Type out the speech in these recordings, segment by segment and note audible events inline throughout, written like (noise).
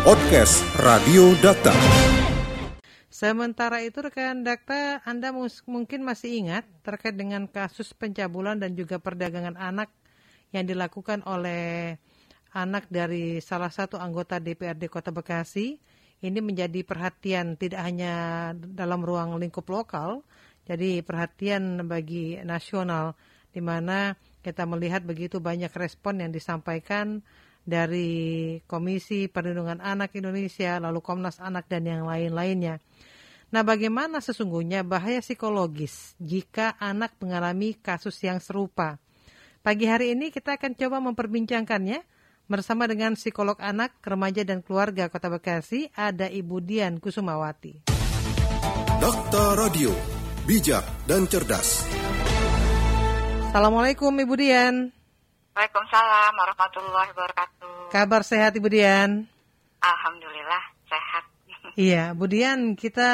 Podcast Radio Data. Sementara itu rekan Dakta, Anda mungkin masih ingat terkait dengan kasus pencabulan dan juga perdagangan anak yang dilakukan oleh anak dari salah satu anggota DPRD Kota Bekasi. Ini menjadi perhatian tidak hanya dalam ruang lingkup lokal, jadi perhatian bagi nasional di mana kita melihat begitu banyak respon yang disampaikan dari Komisi Perlindungan Anak Indonesia, lalu Komnas Anak dan yang lain-lainnya. Nah, bagaimana sesungguhnya bahaya psikologis jika anak mengalami kasus yang serupa? Pagi hari ini kita akan coba memperbincangkannya bersama dengan psikolog anak, remaja dan keluarga Kota Bekasi, ada Ibu Dian Kusumawati. Dokter Radio, bijak dan cerdas. Assalamualaikum Ibu Dian. Waalaikumsalam warahmatullahi wabarakatuh. Kabar sehat Ibu Dian? Alhamdulillah sehat. (laughs) Iya, Bu Dian, kita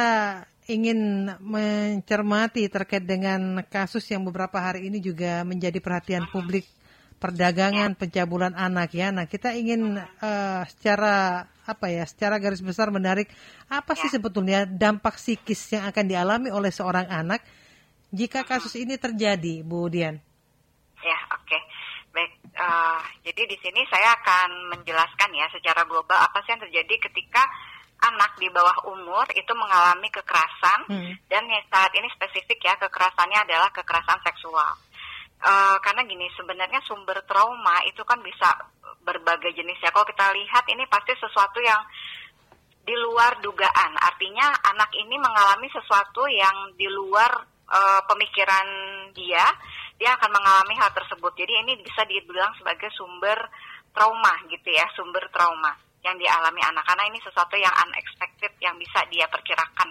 ingin mencermati terkait dengan kasus yang beberapa hari ini juga menjadi perhatian publik perdagangan ya. pencabulan anak ya. Nah, kita ingin uh, secara apa ya, secara garis besar menarik apa ya. sih sebetulnya dampak psikis yang akan dialami oleh seorang anak jika kasus ini terjadi, Bu Dian? Ya, oke. Okay. Uh, jadi di sini saya akan menjelaskan ya secara global apa sih yang terjadi ketika anak di bawah umur itu mengalami kekerasan hmm. dan saat ini spesifik ya kekerasannya adalah kekerasan seksual. Uh, karena gini sebenarnya sumber trauma itu kan bisa berbagai jenis ya. Kalau kita lihat ini pasti sesuatu yang di luar dugaan. Artinya anak ini mengalami sesuatu yang di luar uh, pemikiran dia, dia akan mengalami hal tersebut. Jadi ini bisa dibilang sebagai sumber trauma gitu ya, sumber trauma yang dialami anak karena ini sesuatu yang unexpected yang bisa dia perkirakan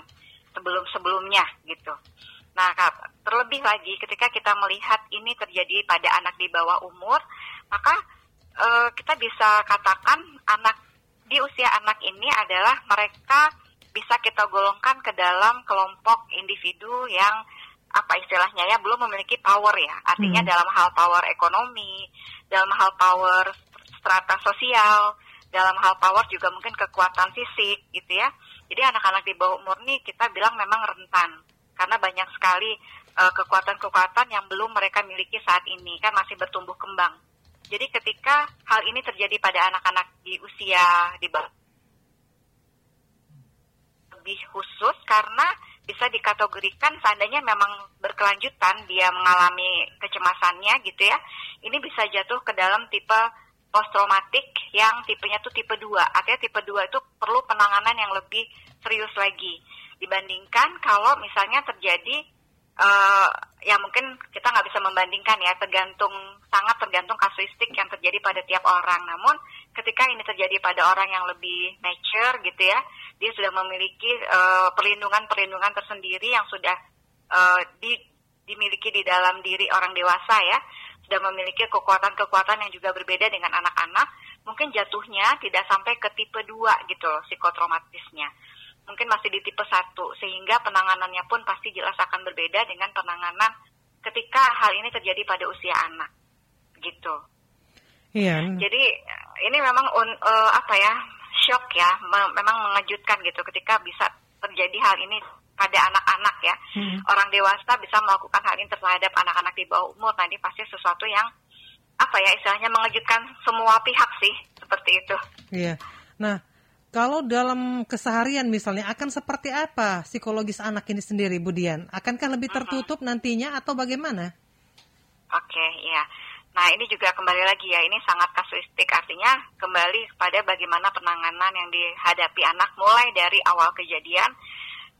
sebelum-sebelumnya gitu. Nah, terlebih lagi ketika kita melihat ini terjadi pada anak di bawah umur, maka uh, kita bisa katakan anak di usia anak ini adalah mereka bisa kita golongkan ke dalam kelompok individu yang apa istilahnya ya belum memiliki power ya. Artinya hmm. dalam hal power ekonomi, dalam hal power strata sosial, dalam hal power juga mungkin kekuatan fisik gitu ya. Jadi anak-anak di bawah umur nih kita bilang memang rentan karena banyak sekali uh, kekuatan-kekuatan yang belum mereka miliki saat ini kan masih bertumbuh kembang. Jadi ketika hal ini terjadi pada anak-anak di usia di bawah lebih khusus karena bisa dikategorikan seandainya memang berkelanjutan dia mengalami kecemasannya gitu ya. Ini bisa jatuh ke dalam tipe post traumatik yang tipenya tuh tipe 2. Artinya tipe 2 itu perlu penanganan yang lebih serius lagi dibandingkan kalau misalnya terjadi uh, ya mungkin kita nggak bisa membandingkan ya tergantung sangat tergantung kasuistik yang terjadi pada tiap orang. Namun ketika ini terjadi pada orang yang lebih mature gitu ya, dia sudah memiliki uh, perlindungan-perlindungan tersendiri yang sudah uh, di, dimiliki di dalam diri orang dewasa ya sudah memiliki kekuatan-kekuatan yang juga berbeda dengan anak-anak, mungkin jatuhnya tidak sampai ke tipe 2 gitu loh psikotraumatisnya. Mungkin masih di tipe 1 sehingga penanganannya pun pasti jelas akan berbeda dengan penanganan ketika hal ini terjadi pada usia anak. Gitu. Iya. Jadi ini memang un, uh, apa ya? Shock ya, memang mengejutkan gitu ketika bisa terjadi hal ini pada anak-anak ya. Hmm. Orang dewasa bisa melakukan hal ini terhadap anak-anak di bawah umur. Nah ini pasti sesuatu yang apa ya istilahnya mengejutkan semua pihak sih seperti itu. Iya. Nah kalau dalam keseharian misalnya akan seperti apa psikologis anak ini sendiri, Budian? Akankah lebih tertutup uh-huh. nantinya atau bagaimana? Oke, okay, ya. Nah ini juga kembali lagi ya, ini sangat kasuistik. Artinya kembali kepada bagaimana penanganan yang dihadapi anak mulai dari awal kejadian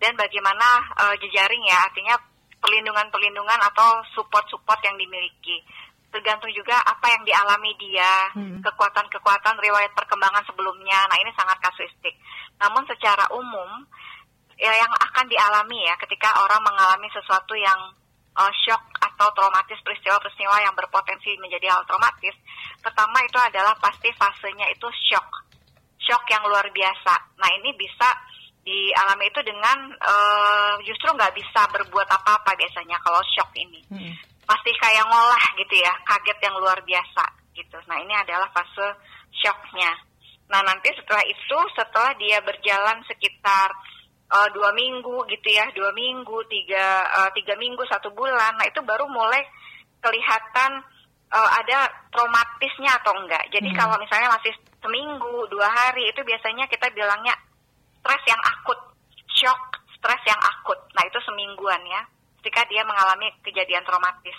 dan bagaimana uh, jejaring ya. Artinya perlindungan-perlindungan atau support-support yang dimiliki. Tergantung juga apa yang dialami dia hmm. kekuatan-kekuatan riwayat perkembangan sebelumnya. Nah ini sangat kasuistik. Namun secara umum ya yang akan dialami ya ketika orang mengalami sesuatu yang uh, shock atau traumatis peristiwa-peristiwa yang berpotensi menjadi hal traumatis pertama itu adalah pasti fasenya itu shock. Shock yang luar biasa. Nah ini bisa dialami itu dengan uh, justru nggak bisa berbuat apa-apa biasanya kalau shock ini. Hmm. pasti kayak ngolah gitu ya kaget yang luar biasa gitu. Nah ini adalah fase shocknya. Nah nanti setelah itu, setelah dia berjalan sekitar uh, dua minggu gitu ya, dua minggu, tiga uh, tiga minggu, satu bulan, nah itu baru mulai kelihatan uh, ada traumatisnya atau enggak. Jadi hmm. kalau misalnya masih seminggu, dua hari itu biasanya kita bilangnya stres yang akut, shock, stres yang akut. Nah itu semingguan ya, ketika dia mengalami kejadian traumatis.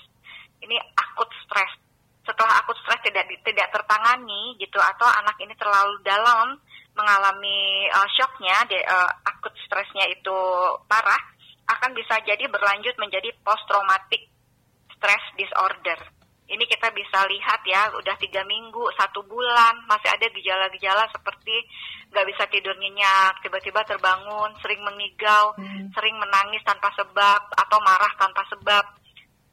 Ini akut stres setelah akut stres tidak tidak tertangani gitu atau anak ini terlalu dalam mengalami uh, shocknya de, uh, akut stresnya itu parah akan bisa jadi berlanjut menjadi post traumatic stress disorder ini kita bisa lihat ya udah tiga minggu satu bulan masih ada gejala-gejala seperti nggak bisa tidur nyenyak tiba-tiba terbangun sering mengigau hmm. sering menangis tanpa sebab atau marah tanpa sebab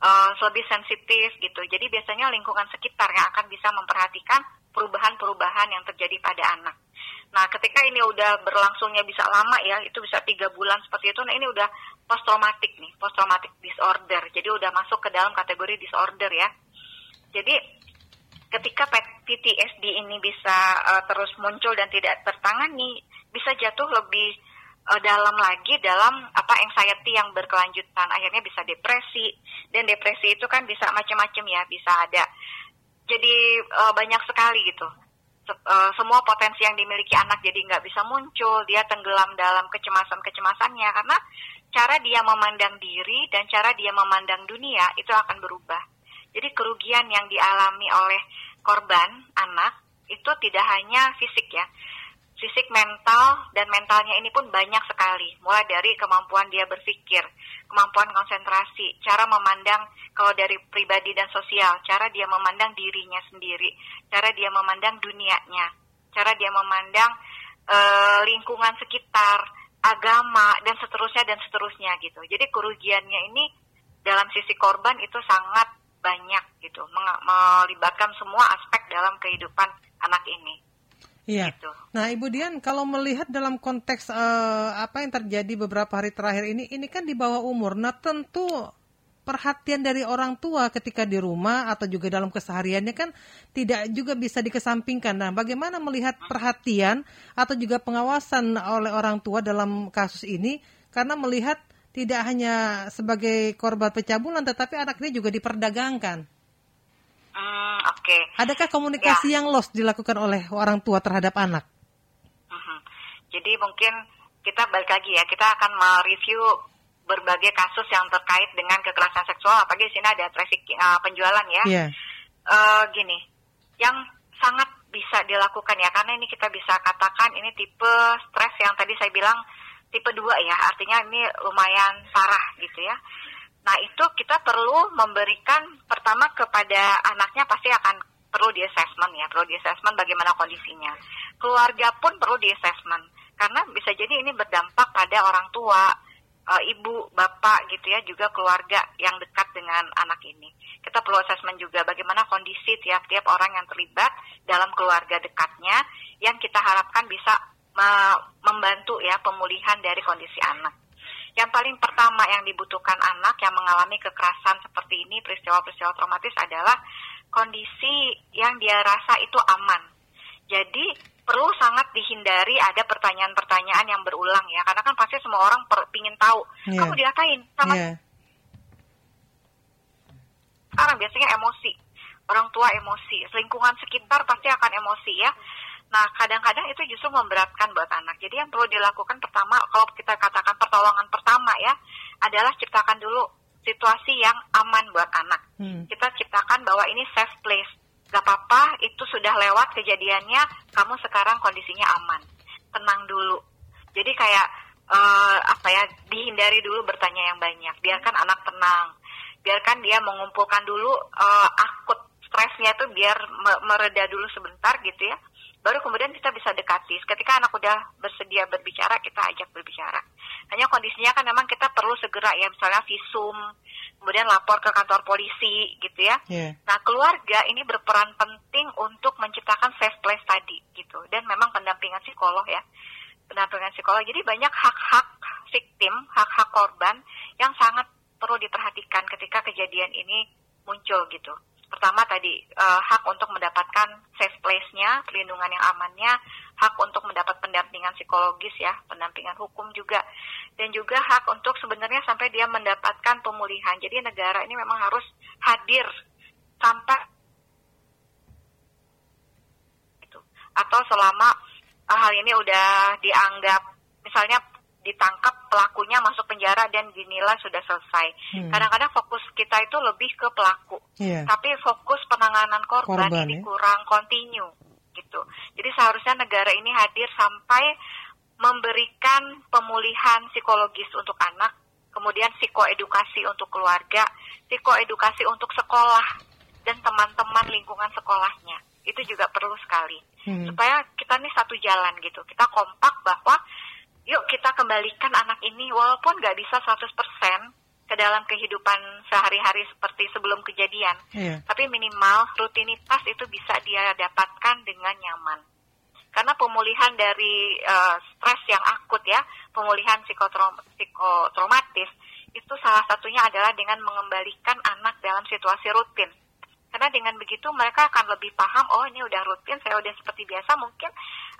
uh, lebih sensitif gitu. Jadi biasanya lingkungan sekitar yang akan bisa memperhatikan perubahan-perubahan yang terjadi pada anak. Nah, ketika ini udah berlangsungnya bisa lama ya, itu bisa tiga bulan seperti itu. Nah, ini udah post traumatic nih, post traumatic disorder. Jadi udah masuk ke dalam kategori disorder ya. Jadi ketika PTSD ini bisa uh, terus muncul dan tidak tertangani, bisa jatuh lebih uh, dalam lagi dalam apa anxiety yang berkelanjutan akhirnya bisa depresi dan depresi itu kan bisa macam-macam ya bisa ada jadi uh, banyak sekali gitu uh, semua potensi yang dimiliki anak jadi nggak bisa muncul. Dia tenggelam dalam kecemasan-kecemasannya. Karena cara dia memandang diri dan cara dia memandang dunia itu akan berubah. Jadi kerugian yang dialami oleh korban anak itu tidak hanya fisik ya fisik mental dan mentalnya ini pun banyak sekali. Mulai dari kemampuan dia berpikir kemampuan konsentrasi cara memandang kalau dari pribadi dan sosial cara dia memandang dirinya sendiri cara dia memandang dunianya cara dia memandang uh, lingkungan sekitar agama dan seterusnya dan seterusnya gitu. Jadi kerugiannya ini dalam sisi korban itu sangat banyak gitu. Melibatkan semua aspek dalam kehidupan anak ini Iya. Gitu. Nah, Ibu Dian, kalau melihat dalam konteks uh, apa yang terjadi beberapa hari terakhir ini, ini kan di bawah umur. Nah, tentu perhatian dari orang tua ketika di rumah atau juga dalam kesehariannya kan tidak juga bisa dikesampingkan. Nah, bagaimana melihat perhatian atau juga pengawasan oleh orang tua dalam kasus ini? Karena melihat tidak hanya sebagai korban pencabulan, tetapi anak ini juga diperdagangkan. Hmm, Oke. Okay. Adakah komunikasi ya. yang lost dilakukan oleh orang tua terhadap anak? Uh-huh. Jadi mungkin kita balik lagi ya, kita akan mereview berbagai kasus yang terkait dengan kekerasan seksual, apalagi di sini ada trafficking uh, penjualan ya. Yeah. Uh, gini, yang sangat bisa dilakukan ya, karena ini kita bisa katakan ini tipe stres yang tadi saya bilang tipe 2 ya, artinya ini lumayan parah gitu ya. Nah itu kita perlu memberikan pertama kepada anaknya pasti akan perlu di assessment ya, perlu di assessment bagaimana kondisinya. Keluarga pun perlu di assessment karena bisa jadi ini berdampak pada orang tua, e, ibu, bapak gitu ya, juga keluarga yang dekat dengan anak ini. Kita perlu assessment juga bagaimana kondisi tiap-tiap orang yang terlibat dalam keluarga dekatnya yang kita harapkan bisa membantu ya pemulihan dari kondisi anak. Yang paling pertama yang dibutuhkan anak yang mengalami kekerasan seperti ini, peristiwa-peristiwa traumatis adalah kondisi yang dia rasa itu aman. Jadi perlu sangat dihindari ada pertanyaan-pertanyaan yang berulang ya, karena kan pasti semua orang per, pingin tahu yeah. kamu diatain sama yeah. sekarang biasanya emosi, orang tua emosi, lingkungan sekitar pasti akan emosi ya. Nah, kadang-kadang itu justru memberatkan buat anak. Jadi yang perlu dilakukan pertama, kalau kita katakan pertolongan pertama ya, adalah ciptakan dulu situasi yang aman buat anak. Hmm. Kita ciptakan bahwa ini safe place. Gak apa-apa, itu sudah lewat kejadiannya, kamu sekarang kondisinya aman. Tenang dulu. Jadi kayak uh, apa ya, dihindari dulu bertanya yang banyak. Biarkan anak tenang. Biarkan dia mengumpulkan dulu uh, akut stresnya itu biar mereda dulu sebentar gitu ya baru kemudian kita bisa dekati. Ketika anak udah bersedia berbicara, kita ajak berbicara. Hanya kondisinya kan memang kita perlu segera ya, misalnya visum, kemudian lapor ke kantor polisi gitu ya. Yeah. Nah keluarga ini berperan penting untuk menciptakan safe place tadi gitu. Dan memang pendampingan psikolog ya, pendampingan psikolog. Jadi banyak hak-hak victim, hak-hak korban yang sangat perlu diperhatikan ketika kejadian ini muncul gitu Pertama tadi uh, hak untuk mendapatkan safe place-nya, perlindungan yang amannya, hak untuk mendapat pendampingan psikologis ya, pendampingan hukum juga, dan juga hak untuk sebenarnya sampai dia mendapatkan pemulihan. Jadi negara ini memang harus hadir sampai itu atau selama hal ini udah dianggap misalnya ditangkap pelakunya masuk penjara dan dinilai sudah selesai. hmm. Kadang-kadang fokus kita itu lebih ke pelaku, yeah. tapi fokus penanganan korban, korban ini ya? kurang kontinu gitu. Jadi seharusnya negara ini hadir sampai memberikan pemulihan psikologis untuk anak, kemudian psikoedukasi untuk keluarga, psikoedukasi untuk sekolah dan teman-teman lingkungan sekolahnya. Itu juga perlu sekali. Hmm. Supaya kita nih satu jalan gitu. Kita kompak bahwa yuk kita kembalikan anak ini walaupun nggak bisa 100% ke dalam kehidupan sehari-hari seperti sebelum kejadian. Yeah. Tapi minimal rutinitas itu bisa dia dapatkan dengan nyaman. Karena pemulihan dari uh, stres yang akut ya, pemulihan psikotraum psikotraumatis itu salah satunya adalah dengan mengembalikan anak dalam situasi rutin. Karena dengan begitu mereka akan lebih paham, oh ini udah rutin, saya udah seperti biasa, mungkin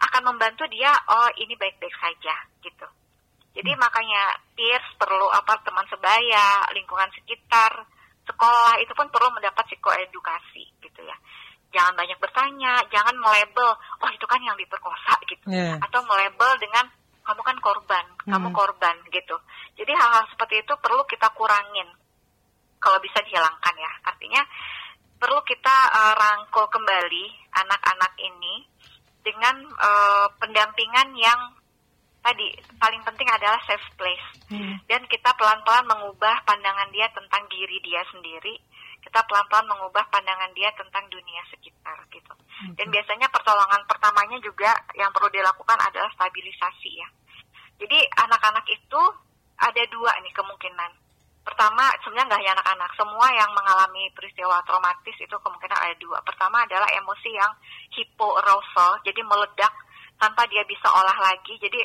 akan membantu dia, oh ini baik-baik saja gitu. Jadi hmm. makanya peers perlu apa teman sebaya, lingkungan sekitar, sekolah itu pun perlu mendapat psikoedukasi gitu ya. Jangan banyak bertanya, jangan melabel, oh itu kan yang diperkosa gitu. Yeah. Atau melabel dengan kamu kan korban, hmm. kamu korban gitu. Jadi hal-hal seperti itu perlu kita kurangin kalau bisa dihilangkan ya. Artinya perlu kita uh, rangkul kembali anak-anak ini dengan uh, pendampingan yang tadi paling penting adalah safe place. Hmm. dan kita pelan-pelan mengubah pandangan dia tentang diri dia sendiri. Kita pelan-pelan mengubah pandangan dia tentang dunia sekitar gitu. Hmm. dan biasanya pertolongan pertamanya juga yang perlu dilakukan adalah stabilisasi ya. Jadi anak-anak itu ada dua nih kemungkinan pertama sebenarnya nggak hanya anak-anak semua yang mengalami peristiwa traumatis itu kemungkinan ada dua pertama adalah emosi yang hypoarousal jadi meledak tanpa dia bisa olah lagi jadi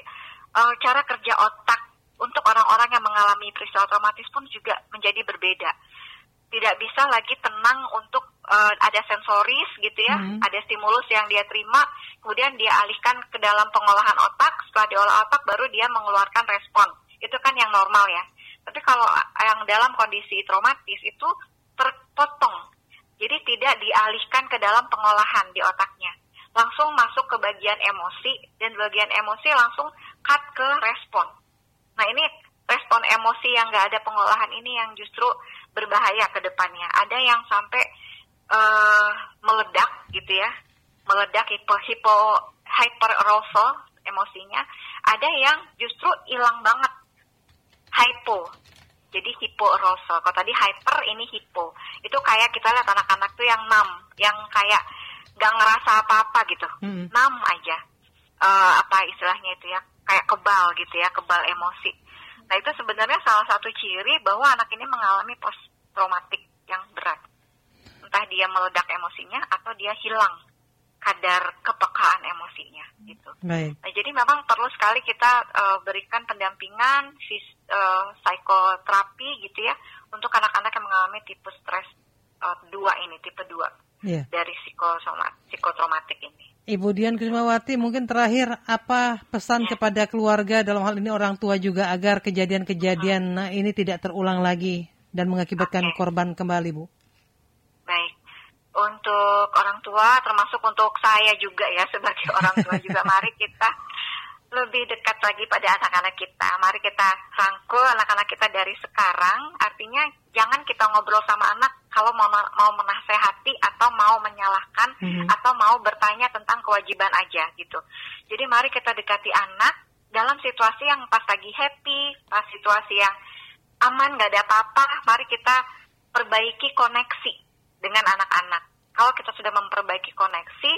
uh, cara kerja otak untuk orang-orang yang mengalami peristiwa traumatis pun juga menjadi berbeda. Tidak bisa lagi tenang untuk uh, ada sensoris gitu ya, hmm. ada stimulus yang dia terima, kemudian dia alihkan ke dalam pengolahan otak, setelah diolah otak baru dia mengeluarkan respon. Itu kan yang normal ya. Tapi kalau yang dalam kondisi traumatis itu terpotong. Jadi tidak dialihkan ke dalam pengolahan di otaknya. Langsung masuk ke bagian emosi dan bagian emosi langsung cut ke respon. Nah ini respon emosi yang nggak ada pengolahan ini yang justru berbahaya ke depannya. Ada yang sampai uh, meledak gitu ya, meledak hipo, hipo hyper arousal emosinya. Ada yang justru hilang banget hypo. Jadi hipo arousal. Kalau tadi hyper ini hipo. Itu kayak kita lihat anak-anak tuh yang nam, yang kayak gak ngerasa apa-apa gitu, hmm. nam aja. Uh, apa istilahnya itu ya kayak kebal gitu ya, kebal emosi. Nah itu sebenarnya salah satu ciri bahwa anak ini mengalami post traumatik yang berat. Entah dia meledak emosinya atau dia hilang kadar kepekaan emosinya gitu. Baik. Nah, jadi memang perlu sekali kita uh, berikan pendampingan sis, uh, psikoterapi gitu ya untuk anak-anak yang mengalami tipe stres uh, dua ini, tipe dua yeah. dari psikotraumatik ini. Ibu Dian Krismawati, mungkin terakhir apa pesan ya. kepada keluarga dalam hal ini orang tua juga agar kejadian-kejadian hmm. nah, ini tidak terulang lagi dan mengakibatkan okay. korban kembali, Bu? Baik. Untuk orang tua termasuk untuk saya juga ya sebagai orang tua juga mari kita lebih dekat lagi pada anak-anak kita. Mari kita rangkul anak-anak kita dari sekarang. Artinya jangan kita ngobrol sama anak kalau mau mau menasehati atau mau menyalahkan mm-hmm. atau mau bertanya tentang kewajiban aja gitu. Jadi mari kita dekati anak dalam situasi yang pas lagi happy, pas situasi yang aman, nggak ada apa-apa. Mari kita perbaiki koneksi dengan anak-anak. Kalau kita sudah memperbaiki koneksi,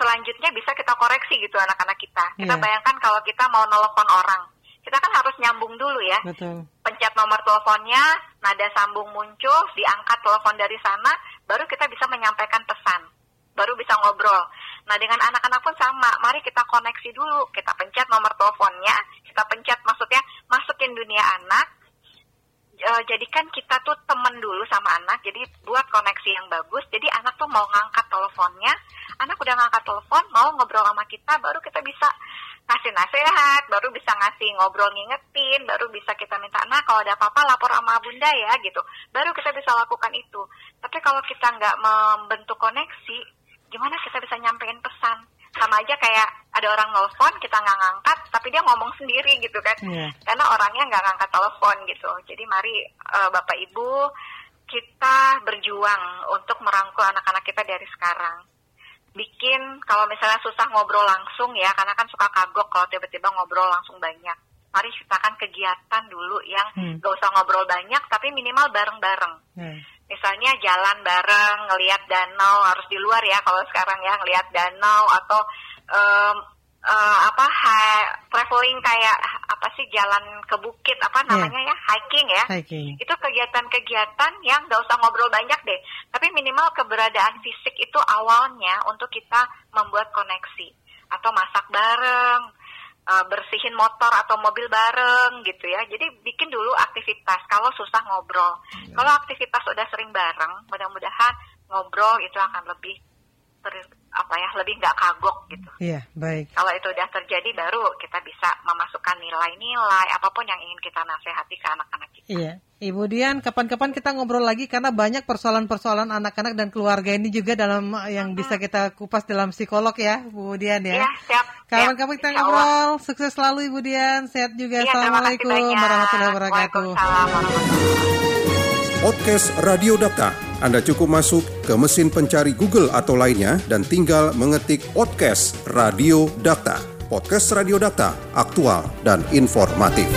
selanjutnya bisa kita koreksi gitu anak-anak kita. Kita yeah. bayangkan kalau kita mau nelpon orang, kita kan harus nyambung dulu ya. Betul. Pencet nomor teleponnya, nada sambung muncul, diangkat telepon dari sana, baru kita bisa menyampaikan pesan, baru bisa ngobrol. Nah dengan anak-anak pun sama, mari kita koneksi dulu, kita pencet nomor teleponnya, kita pencet maksudnya masukin dunia anak, uh, jadikan kita tuh temen dulu sama anak, jadi buat koneksi yang bagus. Jadi anak tuh mau ngangkat teleponnya, anak udah ngangkat telepon, mau ngobrol sama kita, baru kita bisa ngasih nasihat, baru bisa ngasih ngobrol ngingetin, baru bisa kita minta, nah kalau ada apa-apa lapor sama bunda ya gitu. Baru kita bisa lakukan itu. Tapi kalau kita nggak membentuk koneksi, gimana kita bisa nyampein pesan? Sama aja kayak ada orang nelfon, kita nggak ngangkat, tapi dia ngomong sendiri gitu kan. Yeah. Karena orangnya nggak ngangkat telepon gitu. Jadi mari uh, Bapak Ibu, kita berjuang untuk merangkul anak-anak kita dari sekarang bikin kalau misalnya susah ngobrol langsung ya karena kan suka kagok kalau tiba-tiba ngobrol langsung banyak mari ciptakan kegiatan dulu yang hmm. gak usah ngobrol banyak tapi minimal bareng-bareng hmm. Misalnya jalan bareng ngelihat danau harus di luar ya kalau sekarang ya ngelihat danau atau um, uh, apa traveling kayak apa sih jalan ke bukit apa iya. namanya yeah. ya hiking ya hiking. itu kegiatan-kegiatan yang gak usah ngobrol banyak deh tapi minimal keberadaan fisik itu awalnya untuk kita membuat koneksi atau masak bareng uh, bersihin motor atau mobil bareng gitu ya jadi bikin dulu aktivitas kalau susah ngobrol yeah. kalau aktivitas udah sering bareng mudah-mudahan ngobrol itu akan lebih ter, apa ya lebih nggak kagok gitu. Iya baik. Kalau itu udah terjadi baru kita bisa memasukkan nilai-nilai apa pun yang ingin kita nasihati ke anak-anak kita. Iya. Ibu Dian, kapan-kapan kita ngobrol lagi karena banyak persoalan-persoalan anak-anak dan keluarga ini juga dalam yang bisa kita kupas dalam psikolog ya, Bu Dian ya. Iya, siap. Kapan-kapan kita ngobrol. Sukses selalu Ibu Dian. Sehat juga. Iya, Assalamualaikum warahmatullahi wabarakatuh. Podcast Radio Data anda cukup masuk ke mesin pencari Google atau lainnya dan tinggal mengetik podcast Radio Data. Podcast Radio Data, aktual dan informatif.